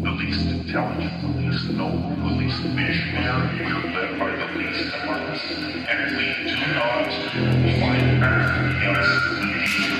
The least intelligent, the least noble, the least visionary, we're led by the least of us. And we do not find back in the least.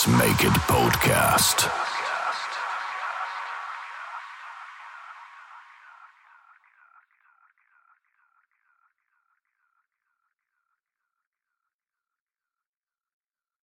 Let's make it podcast.